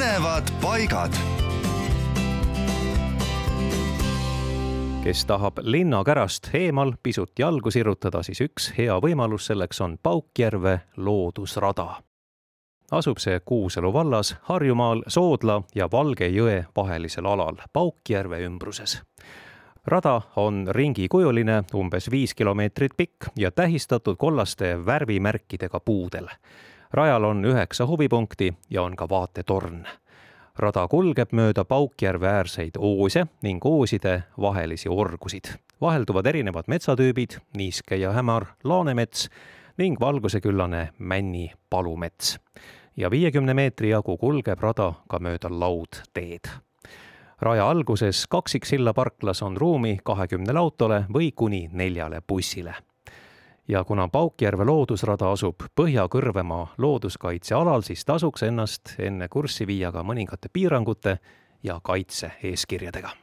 põnevad paigad. kes tahab linnakärast eemal pisut jalgu sirutada, siis üks hea võimalus selleks on Paukjärve loodusrada. asub see Kuusalu vallas Harjumaal Soodla ja Valge jõe vahelisel alal Paukjärve ümbruses rada on ringikujuline, umbes viis kilomeetrit pikk ja tähistatud kollaste värvimärkidega puudel. Rajal on üheksa huvipunkti ja on ka vaatetorn. rada kulgeb mööda Paukjärve äärseid oose ning ooside vahelisi orgusid. vahelduvad erinevad metsatüübid, niiske ja hämar laanemets ning valguseküllane Männi palumets. ja viiekümne meetri jagu kulgeb rada ka mööda laudteed raja alguses kaksiksilla parklas on ruumi kahekümnele autole või kuni neljale bussile. Ja kuna Paukjärve loodusrada asub Põhja-Kõrvemaa looduskaitsealal, siis tasuks ennast enne kurssi viia ka mõningate piirangute ja kaitse-eeskirjadega